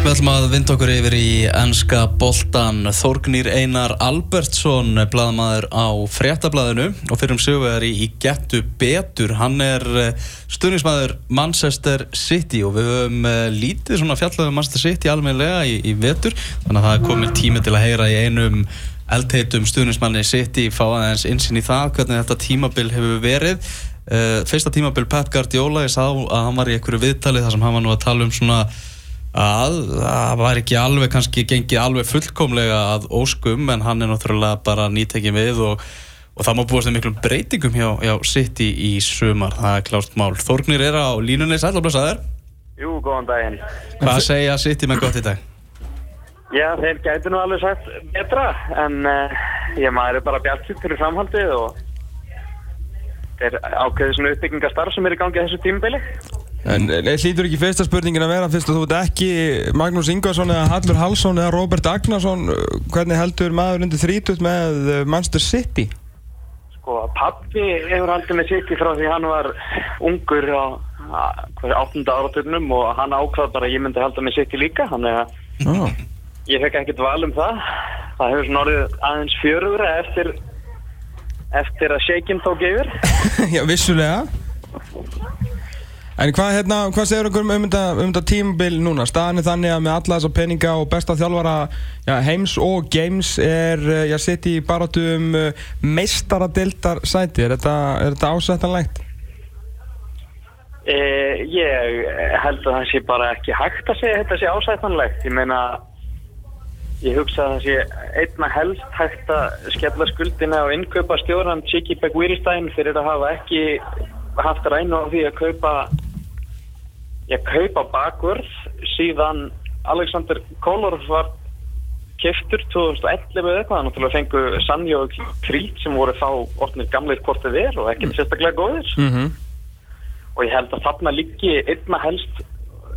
Við ætlum að vinda okkur yfir í ennska boltan Þorgnýr Einar Albertsson bladamæður á fréttablaðinu. Og fyrir um söguðar í, Gettu Betur. Hann er stuðnismæður Manchester City og við höfum lítið svona fjallaðum Manchester City alveglega í, í vetur. Þannig að það er komið tími til að heyra í einum eldheitum stuðnismanni City fá aðeins insinn í það hvernig þetta tímabil hefur verið. Uh, fyrsta tímabil Pep Guardiola ég sá að hann var í einhverju viðtali þar sem hann var nú að tala um svona að það var ekki alveg kannski gengið alveg fullkomlega að óskum en hann er náttúrulega bara nýtekið við og, og það má búast um miklum breytingum hjá, hjá City í sumar það er klárt mál. Þórgnir er á línunni sæl og blessaður. Jú, góðan daginn. Hvað segja City með gott í dag? Já, þeir gæti nú alveg sagt betra en uh, ég maður er bara bjart fyrir framhaldið og þeir ákveði svona uppbyggingastarf sem er í gangi á þessu tímubili. En hlýtur ekki fyrsta spurningin að vera fyrst að þú ert ekki Magnús Ingvarsson eða Hallur Hallsson eða Robert Agnarsson hvernig heldur maður undir þrítut með Manchester City? Sko, pappi hefur haldið með City frá því hann var ungur á 8. áraturnum og hann ákvað bara að ég myndi halda með City líka þannig að Ah. ég fekk ekkert val um það það hefur svona orðið aðeins fjörugra eftir eftir að Shakin tók yfir Já, vissulega En hvað, hérna, hvað segir okkur um þetta, tímabil núna? Staðan er þannig að með alla þessa peninga og besta þjálfara já, heims og games er uh, já, sitt í barátu um uh, meistaradildar sæti. Er þetta, þetta ásættanlegt? Eh, ég held að það sé bara ekki hægt að segja þetta sé ásættanlegt. Ég meina, ég hugsa að það sé einna helst hægt að skella skuldina og innkaupa stjóran Tjiki Begwirstein fyrir að hafa ekki haft rænu á því að kaupa ég kaupa bakvörð síðan Alexander Kolarov var keftur 2011 eða eitthvað, að fengu Sanjo og Krít sem voru þá orðnir gamleir hvort þið er og ekkert sérstaklega góðir. Mm -hmm. og ég held að þarna liggi einna helst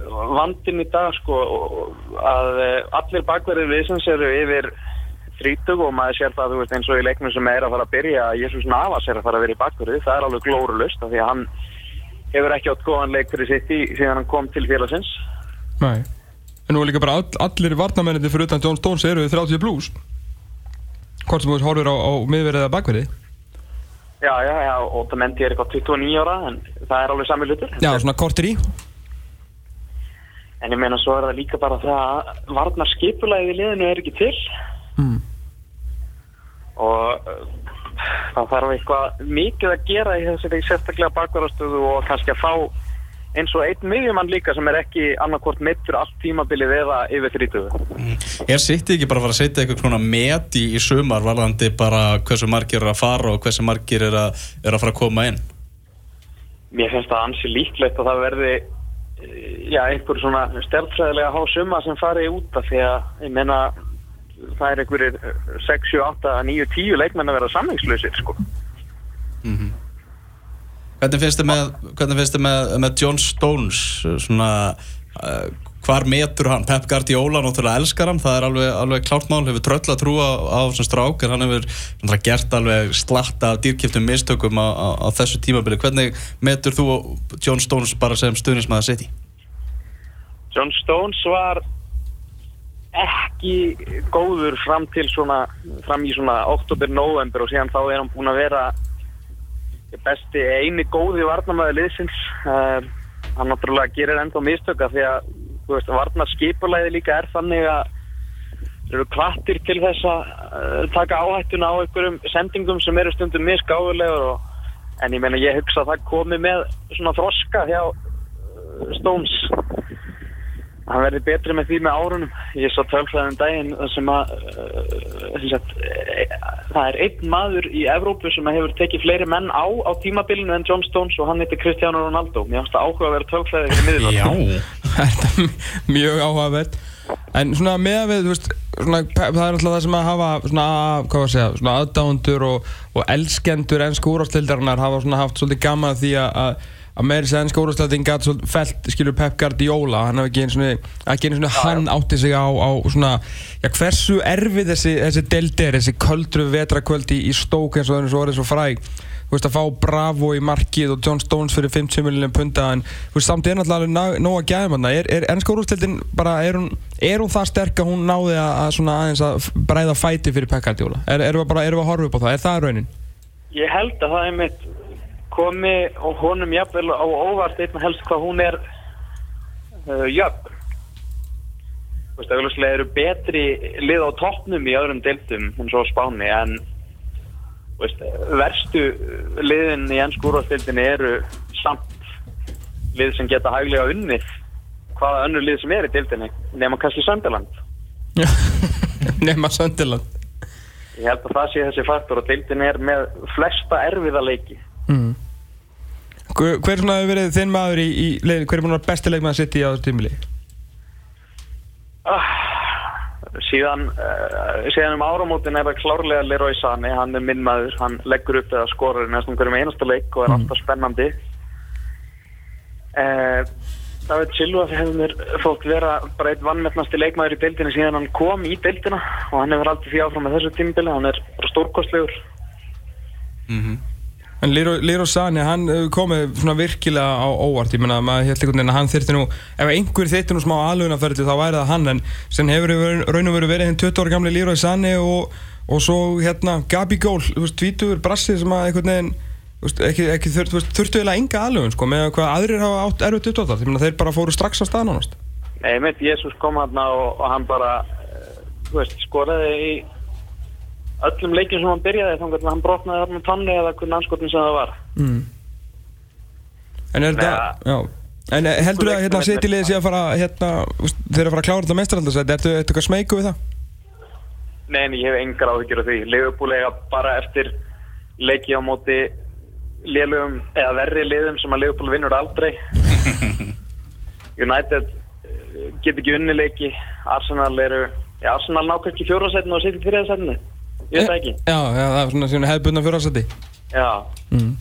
vandin í dag sko að eh, allir bakverðir viðsins eru yfir þrítug og maður sér það veist eins og í leiknum sem er að fara að byrja Jésús Navas er að fara að vera í bakverði. Það er alveg glórulust af því að hann hefur ekki átt góðan leik fyrir sitt í síðan hann kom til félagsins Nei. En nú er líka bara all, allir varnamennir fyrir utan John Stones eru 30 blues. Hvort sem þú horfir á, á miðverðið eða bakverðið. já já já og það menti er eitthvað 29 ára en það er alveg sami hlutur Já, svona kortir í. en ég meina svo er það líka bara það að varnar skipulæði í liðinu er ekki til Mm. og það þarf eitthvað mikið að gera í þessari sérstaklega bakvarastöðu og kannski að fá eins og einn miðjumann líka sem er ekki annarkvort mittur allt tímabilið eða yfir 30 Er City ekki bara að fara að setja eitthvað svona met í, sumar varðandi bara hversu margir eru að fara og hversu margir eru að, eru að fara að koma inn? Mér finnst það ansi líklegt að það verði eh, já, einhver svona stjálfræðilega há summa sem fari út af því að ég meina það er einhverjir 6, 7, 8, 9, 10 leikmenn að vera samlingslausir sko. Hvernig finnst þið með, hvernig finnst þið með, með John Stones svona, uh, hvar metur hann Pep Guardiola náttúrulega elskar hann það er alveg, alveg klárt mál, hefur tröll að trúa á þessum strák en hann hefur gert alveg slatta af dýrkiptum mistökum á, á, á þessu tímabili hvernig metur þú John Stones bara sem stuðnismæða sitt í? John Stones var ekki góður fram til svona fram í svona oktober-november og síðan þá er hann búinn að vera besti eini góði varnamæði liðsins. Uh, hann náttúrulega gerir ennþá mistöka því að veist, varnarskipulæði líka er þannig að þeir eru klattir til þess að uh, taka áhættuna á einhverjum sendingum sem eru stundum misgáðulegur en ég meina ég hugsa að það komi með svona þroska hjá uh, Stones hann verði betri með því með árunum. Ég sá tölfræðin daginn sem að uh, sagt, e, það er einn maður í Evrópu sem hefur tekið fleiri menn á á tímabilinu en John Stones og hann heitir Cristiano Ronaldo. Mér finnst það áhuga að vera tölfræði fyrir miðurnar Þetta er mjög áhugavert. En svona með að við, veist svona, það er alltaf það sem að hafa svona, hvað var að segja, svona aðdándur og, og elskendur ennsku úrástildarinnar hafa svona haft svolítið gaman að því að að að meiri sér ennska úrvastlæting gæti svolítið felt, skilur Pep Guardiola. Hann hef ekki einu svona, ekki einu svona hann átti sig á, á svona, já hversu erfið þessi, þessi deild er, þessi köldru vetrakvöld í, í stók eins og það er svo fræg þú veist að fá Bravo í markið og John Stones fyrir 50 miljonum punta en þú veist samt er náttúrulega nóg að gæða manna er, er ennska úrvastlæting bara, er hún, er hún það sterk að hún náði að, að svona aðeins að bræða fæti fyrir Pep Guardiola? Er, erum við bara, erum við að horfa upp á það, er það raunin? Ég held að það er mitt komi og honum jafnvel á óvart einna helst hvað hún er uh, jöfn. Þú veist, auðvitað eru betri lið á toppnum í öðrum deildum eins og Spáni en veist, verstu liðin í ennsku úrvarsdeildinni eru samt lið sem geta hæglega unnið hvaða önnur lið sem er í deildinni nema kannski Sönderland. Nefna Söndiland Ég held að það sé þessi faktor og deildin er með flesta erfiða leiki. Mm. Hver hver svona hefur verið þinn maður í, í leiðin, hver er búin að vera besti leikmaður sitt í á þessu tímili? Ah, síðan, uh, síðan um áramótin er það klárlega Leroy Sani, hann er minn maður, hann leggur upp eða skorar í næstum hverjum einasta leik og er alltaf spennandi. Uh, David Silva hefur mér þótt vera bara eitt vannmettnasti leikmaður í deildinni síðan hann kom í deildina og hann hefur aldrei því áfram með þessu tímabili, hann er bara stórkostlegur. Mhm. En Liro, Sani, hann hefur komið svona virkilega á óvart, ég meina maður held einhvern veginn að hann þyrfti nú, ef einhver þyrfti nú smá aðlunaferði þá væri það hann, en sem hefur raun og veru verið hinn 20 ára gamli Liro Sani og, og svo hérna Gabi Gól, þú veist, tvítur brassið sem að einhvern veginn, ekki, ekki þurftu eiginlega enga aðlugun, sko, með hvað aðrir hafa átt erfitt upptátt, ég meina þeir bara fóru strax á stað nánast. Nei, mitt, Jésús kom hann og, og hann bara, uh, veist, skoraði í öllum leikjum sem hann byrjaði að hann brotnaði þarna tanni eða hvernig anskotin sem það var. Mm. En er þetta, en eh, heldur þú að hérna setilegið sé að fara, hérna, þeir að fara að klára þetta mestraraldasæti, ertu eitthvað smeyku við það? Nei, en ég hef engar áhyggjur af því. Eiga bara eftir leiki á móti lélugum eða verri liðum sem að Liverpool vinnur aldrei. United eh, get ekki unni leiki. Arsenal eru, já, Arsenal ná kannski fjórasætinu og sitt í þriðasætinu. Ég veit það ekki. Já, já, það er svona hefðbundna fjórasæti. Já. Mm.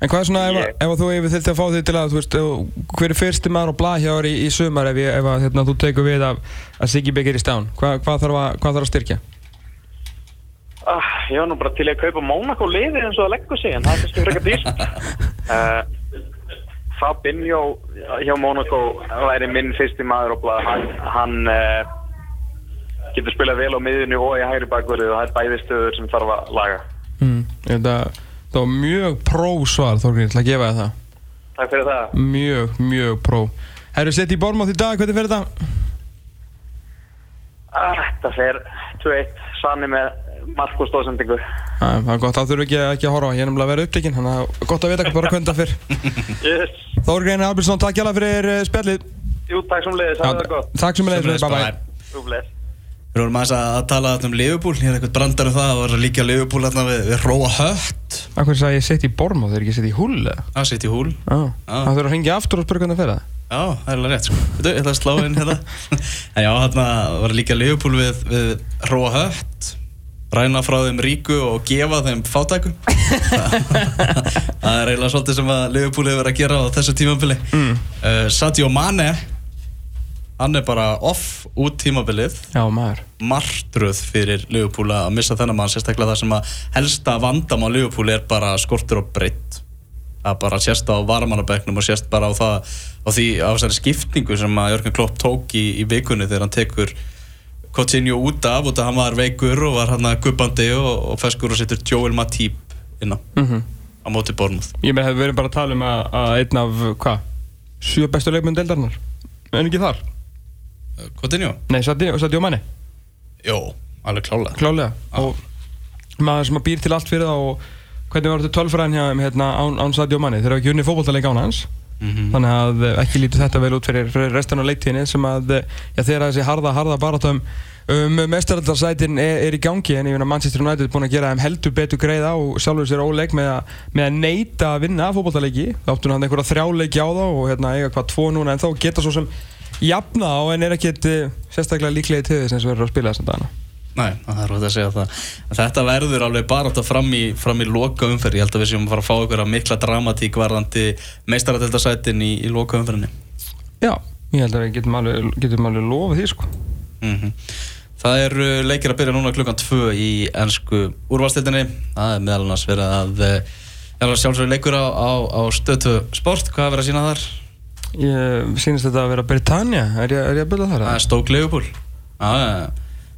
En hvað er svona, ef, Ég- ef að þú hefur þurfti að fá því til að, þú veist, hver er fyrsti maður á blað hjá þér í, í sumar ef, ég, ef að, hérna, þú tekur við af að Siggy Byggir í stán? Hva, hvað, þarf að, hvað þarf að styrkja? Ah, ég var nú bara til í að kaupa Monaco liði eins og það leggur sig en það er kannski frekar dýrt uh, Fabinho hjá Monaco væri minn fyrsti maður blað hann, hann uh, getur spilað vel á miðinu og í hægri bakverðu og það er bæði stöður sem þarf að laga Mm. Þetta, það var mjög pró svar, Þorgrinn, til að gefa það. Takk fyrir það Mjög, mjög pró. Herru, sett í Bormátt í dag, hvernig fer þetta? ah, Það fer 2-1 Sani með mark og stóðsendingu það er gott, það þurfum ekki, ekki að horfa ég er nefnilega að vera upptekinn, þannig að það er gott að vita bara hvernig það fyrr. yes. Þorgrinn Albertsson, takk hjá fyrir eh, spjallið. Jú, takk sem leiðis, það er gott Takk sem leiðis, bye bye. Við vorum aðeins að tala um Liverpool, ég er eitthvað brandar um það, það var líka Liverpool hérna við, við Róa Hött, Akkur sagði ég sett í Bormátt, þeir ekki sett í Hull eða? að sitt í húl. Já, Já. það þurfa að hringja aftur og spyrja hvernig það fer það. Já, það er alveg rétt sko. Veitu, ég ætla að slá inn hérna. en já, hérna var líka Liverpool við, við Róa Hött, ræna frá þeim ríku og gefa þeim fátæku. það er eiginlega svolítið sem að Liverpool hefur verið að gera á þessu tímabili. Mm. Uh, Sadio Mane, hann er bara off út tímabilið. Já, maður. martröð fyrir Liverpool að missa þennan mann sérstaklega það sem að helsta vandam á Liverpool er bara skortur og breytt að bara sérst á varamannabæknum og sérst bara á það á því á þessari skiptingu sem að Jörgen Klopp tók í, í vikunni þegar hann tekur Coutinho út af út af hann var veikur og var hann að gubbandi og, og feskur og setur Joel Matip inn á, Mm á móti Bormuth Ég með hefði verið bara að tala um að, að einn af, hvað, sjö bestu leikmenn deildarinnar. En ekki þar? Coutinho? Nei, Sadio, Mane, Jó, alveg klálega klálega. Og maður sem að býr til allt fyrir það og hvernig var þetta tölfræðin hjá hérna, án, án Sadio Mane? Þeir hafa ekki unni fótballtaleik án hans. mm Þannig að eh, ekki lítur þetta vel út fyrir, fyrir restan á leiktíðinni sem að eh, já, þegar þessi harða, harða barátum um mestaraldarsætin er, er í gangi en ég finna Manchester United er búin að gera þeim heldur betur greið á og sjálfur sér óleik með, að- með að neyta að vinna fótballtaleiki þá áttu hann einhverja þrjáleiki á þá og hérna eiga hvað tvo núna en þá geta svo sem jafna á en er ekkert eh, sérstaklega líklega þess eins og verður að spila þessum dagana. Nei, það er rót að segja það. Þetta verður alveg bara þetta fram í, í loka umferð Ég held að við séum að fara að fá einhverja mikla dramatík varðandi meistaradeltasætin í, í loka umferðinni Já, ég held að við getum alveg, getum alveg lofað því sko. Mm Það eru leikir að byrja núna klukkan 2 í ennsku úrvalstildinni Það er meðal annars verið að eh, Já, sjálfsögur leikur á, á, á stötu sport. Hvað er verið að sína þar? Ég sýnist þetta að vera Britannia? Er ég, er ég að byrja þar? Er Stók Leifupúl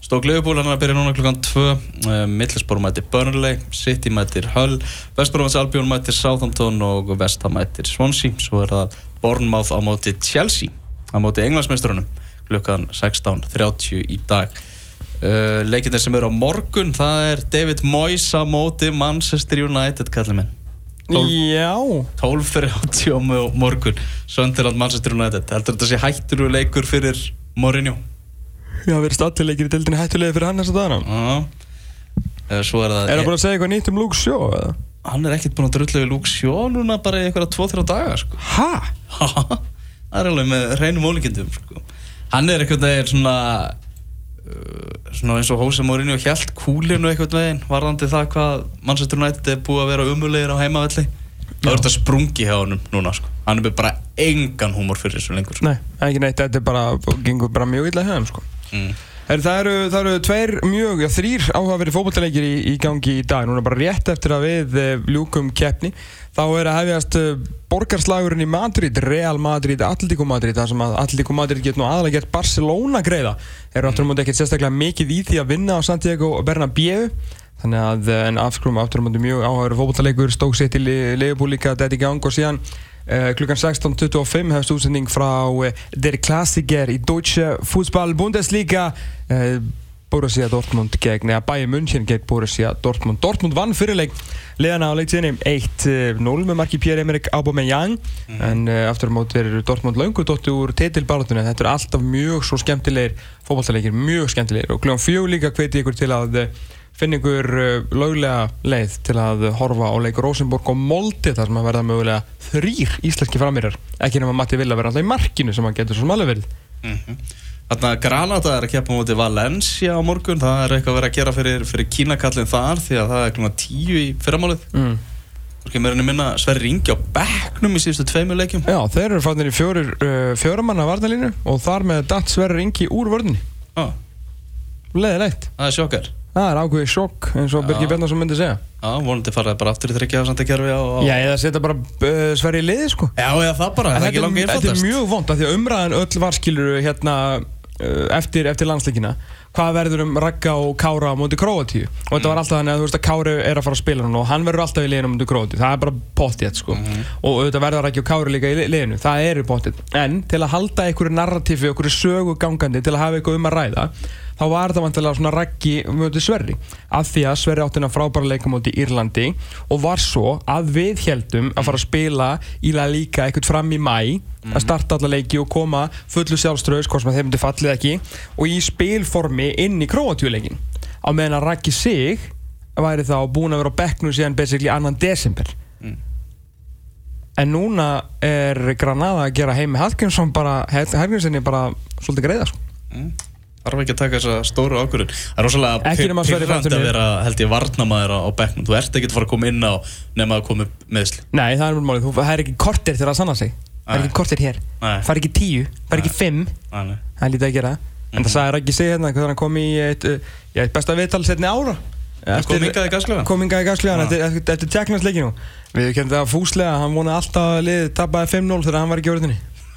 Stók Leifupúl hann er að byrja núna klukkan 2 uh, Middlesborough mætir Burnley City mætir Hull Westborough Albion mætir Southampton og Vestham mætir Swansea. Svo er það Bournemouth á móti Chelsea á móti englandsmestrunum klukkan 16.30 í dag. Uh, leikinir sem eru á morgun það er David Moyes á móti Manchester United kallið minn 12.30 á morgun Söndirland Manchester United heldur þetta sé hættur og leikur fyrir Mourinho Já, verið statileikir í dildinni hættulegi fyrir hann þess að dana er það það bara að segja eitthvað nýtt um Luke Shaw eða? Hann er ekkert búinn að drullu við Luke Shaw núna bara í eitthvað 2-3 daga sko. Hæ? Það er alveg með reynum ólíkjendum sko. Hann er eitthvað svona svona eins og Jose Mourinho hjælt kúlinu eitthvað veginn varðandi það hvað Manchester United er búið að vera umulegir á heimavelli Það er þetta sprungi hjá honum núna sko. Hann er með bara engan húmor fyrir þessu lengur sko. Nei, ekki neitt, þetta er bara, bara mjög illa hjá þeim sko. mm. Her, það, eru, það eru tveir mjög, já þrýr áhugaverið fókbaltaleikir í, í gangi í dag. Núna bara rétt eftir að við e, ljúkum keppni. Þá er að hefjast e, borgarslagurinn í Madrid, Real Madrid, Atletico Madrid Það sem að Atletico Madrid getur nú aðalega gert Barcelona greiða. Þeir eru áttur á móti ekkert sérstaklega mikið í því að vinna á Santiago Bernabéu. Þannig að eh, en afskrum áttur á móti mjög áhugaverið fókbaltaleikur Stók sér til Leopold líka, þetta er í gang og síðan Uh, klukkan 16.25 hefst útsending frá uh, Der Klassiker í Deutsche Fußball Bundesliga. Uh, Borussia Dortmund gegn, eða Bayern München gegn Borussia Dortmund. Dortmund vann fyrirleik leðana á leiktíðinni 1-0 með marki Pierre-Emerick Aubameyang. Mm. en aftur á móti er Dortmund laungu dótti úr titilbarátunni þetta er alltaf mjög svo skemmtilegir fókbaltaleikir, mjög skemmtilegir. Og klukkan fjög líka hveti ykkur til að finna ykkur uh, löglega leið til að horfa á leikur Rosenborg og Molde þar sem að verða mögulega þrýr íslenski framýrar ekki nema Matti Villa verða alltaf í markinu sem hann getur svo smálega verið. Mm -hmm. Þannig að Granada er að keppa mútið Valencia á morgun. Það er eitthvað að vera að gera fyrir, fyrir kínakallin þar því að það er klúna tíu í fyrramálið. Mm. Mér er að minna Sverri Ingi á bekknum í síðustu tveimu leikjum. Já, þeir eru fannir í fjórir uh, fjóramanna varnalínu og þar með datt Sverri Ingi úr vörðinni ah. Leðilegt Það er sjokkar Það er ákveðið sjokk eins og Birgir Bjarnarsson myndi segja. Já, vonandi faraði bara aftur í gerfi á, á... Já, eða setja bara uh, Sverri í liði sko. Já, já, það bara, það er ekki langið einfaldast Þetta er mjög vond að því að umræðan öll var skiluru hérna uh, eftir, eftir landsleikina. Hvað verður um Ragga og Kára á móti Króatíu? Og þetta var alltaf þannig að þú veist að Kári er að fara að spila hann og hann verður alltaf í liðinu móti Króatíu. Það er bara pottið sko. Mm og þetta verður Raggi og Kári líka í liðinu. Það eru pottið en til að halda einhverju narratífi og einhverju sögu gangandi til að hafa eitthvað um að ræða þá var það vantilega svona Raggi mjög Sverri af því að Sverri átti hennar frábæra leikamóti í Írlandi og var svo að við heldum að fara að spila í La Liga eitthvað fram í mæ að starta alla leiki og koma fullu sjálfströðs hvort sem þeim myndi fallið ekki og í spilformi inn í Kroatjúleikin á meðan að Raggi sig væri þá búin að vera á bekknu síðan basically annan desember mm. en núna er Granada að gera heimi Hallgrímsson bara, Hallgrímssoni bara svolítið greiða sko. mm. Er ekki að taka þessa stóru ákvörðun. Það er rosalega pyrrand að vera, held ég, varnamæður á bekknum. Þú ert ekki að fara að koma inn á nefn að koma meðsli. Nei, það er mjög málið. Það er ekki kortir til að sanna sig. Það er ekki kortir hér. Það er ekki tíu, það er ekki fimm. Það er lítið að gera. En það sagði ekki segja hérna, hann kom í eitt, eitt besta viðtal setni ára. Kom yngaði gaskljóðan? Kom yngaði gaskljóðan, eftir tjekknarsleikinu. Við kemum það fúslega, hann vona alltaf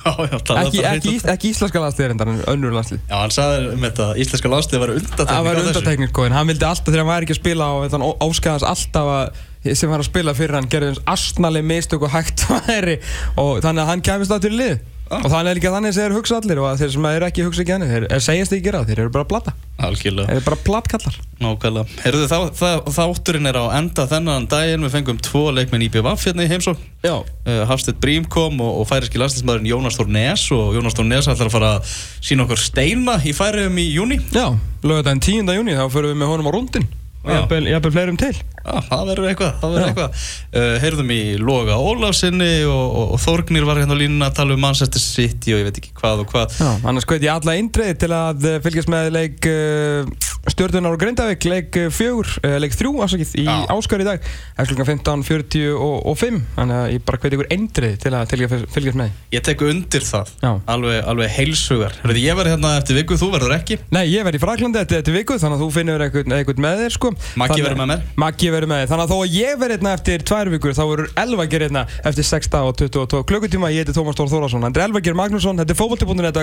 að liðið tapaði 5-0 þegar hann var í gjörðinni. Já, já, ekki, ekki, ekki íslenska landslið en önnur landslið Já, hann sagði um þetta að íslenska landslið var undatekník Það var undatekník, sko, en hann vildi alltaf þegar hann væri ekki að spila og áskæðast alltaf að sem var að spila fyrir hann gerði eins astnali mistök og hægt væri. Og þannig að hann kemist á til lið Ah. og þannig er líka þannig að þeir hugsa allir og þeir sem eru ekki hugsa ekki hann þeir segjast ekki gera það, þeir eru bara platta Algjörlega. Þeir eru bara plattkallar Nákvæmlega. Herðu þá, það, þátturinn er á enda þennan daginn. Við fengum tvo leikmenn í BVF hérna í heimsók uh, Hafstedt Brím kom og, og færiski landslýsmaðurinn Jónas Þór Nes og Jónas Þór Nes ætlar að fara að sína okkur steina í færiðum í júni Já, lögðan 10. júni þá förum við með honum á rundin og hafði fleirum til Já, það verður eitthvað, það verður eitthvað. Uh, heyrðum í Loga Ólafsinni og, og, og Þórgnir var hérna á línuna að tala um Manchester City og ég veit ekki hvað og hvað. Já, annars hveit ég alla eindreið til að fylgjast með leik uh, Stjórnunar og Grindavík leik eh, fjögur, uh, leik þrjú afsakið í Já. Áskar í dag. Það er klukkan 15.45 Þannig að ég bara hveti ykkur eindrið til að, fylgjast með. Ég tek undir það, Já. alveg, alveg heilsugar. Ég verð hérna eftir viku, þú verður ekki. Nei, ég verð í Fraklandi þetta þetta viku Þannig að þú finnur eitthvað, með þér sko. Maggi verður með mér. Maggi verður með þér. Þannig að þó að ég verð hérna eftir tvær vikur Þá verður Elvagir hérna eftir 6 dag og 22 klukkutíma. Ég heiti Tómas Dór Þórásson Andri Elvagir Magnússon. Þetta er fótbolti.net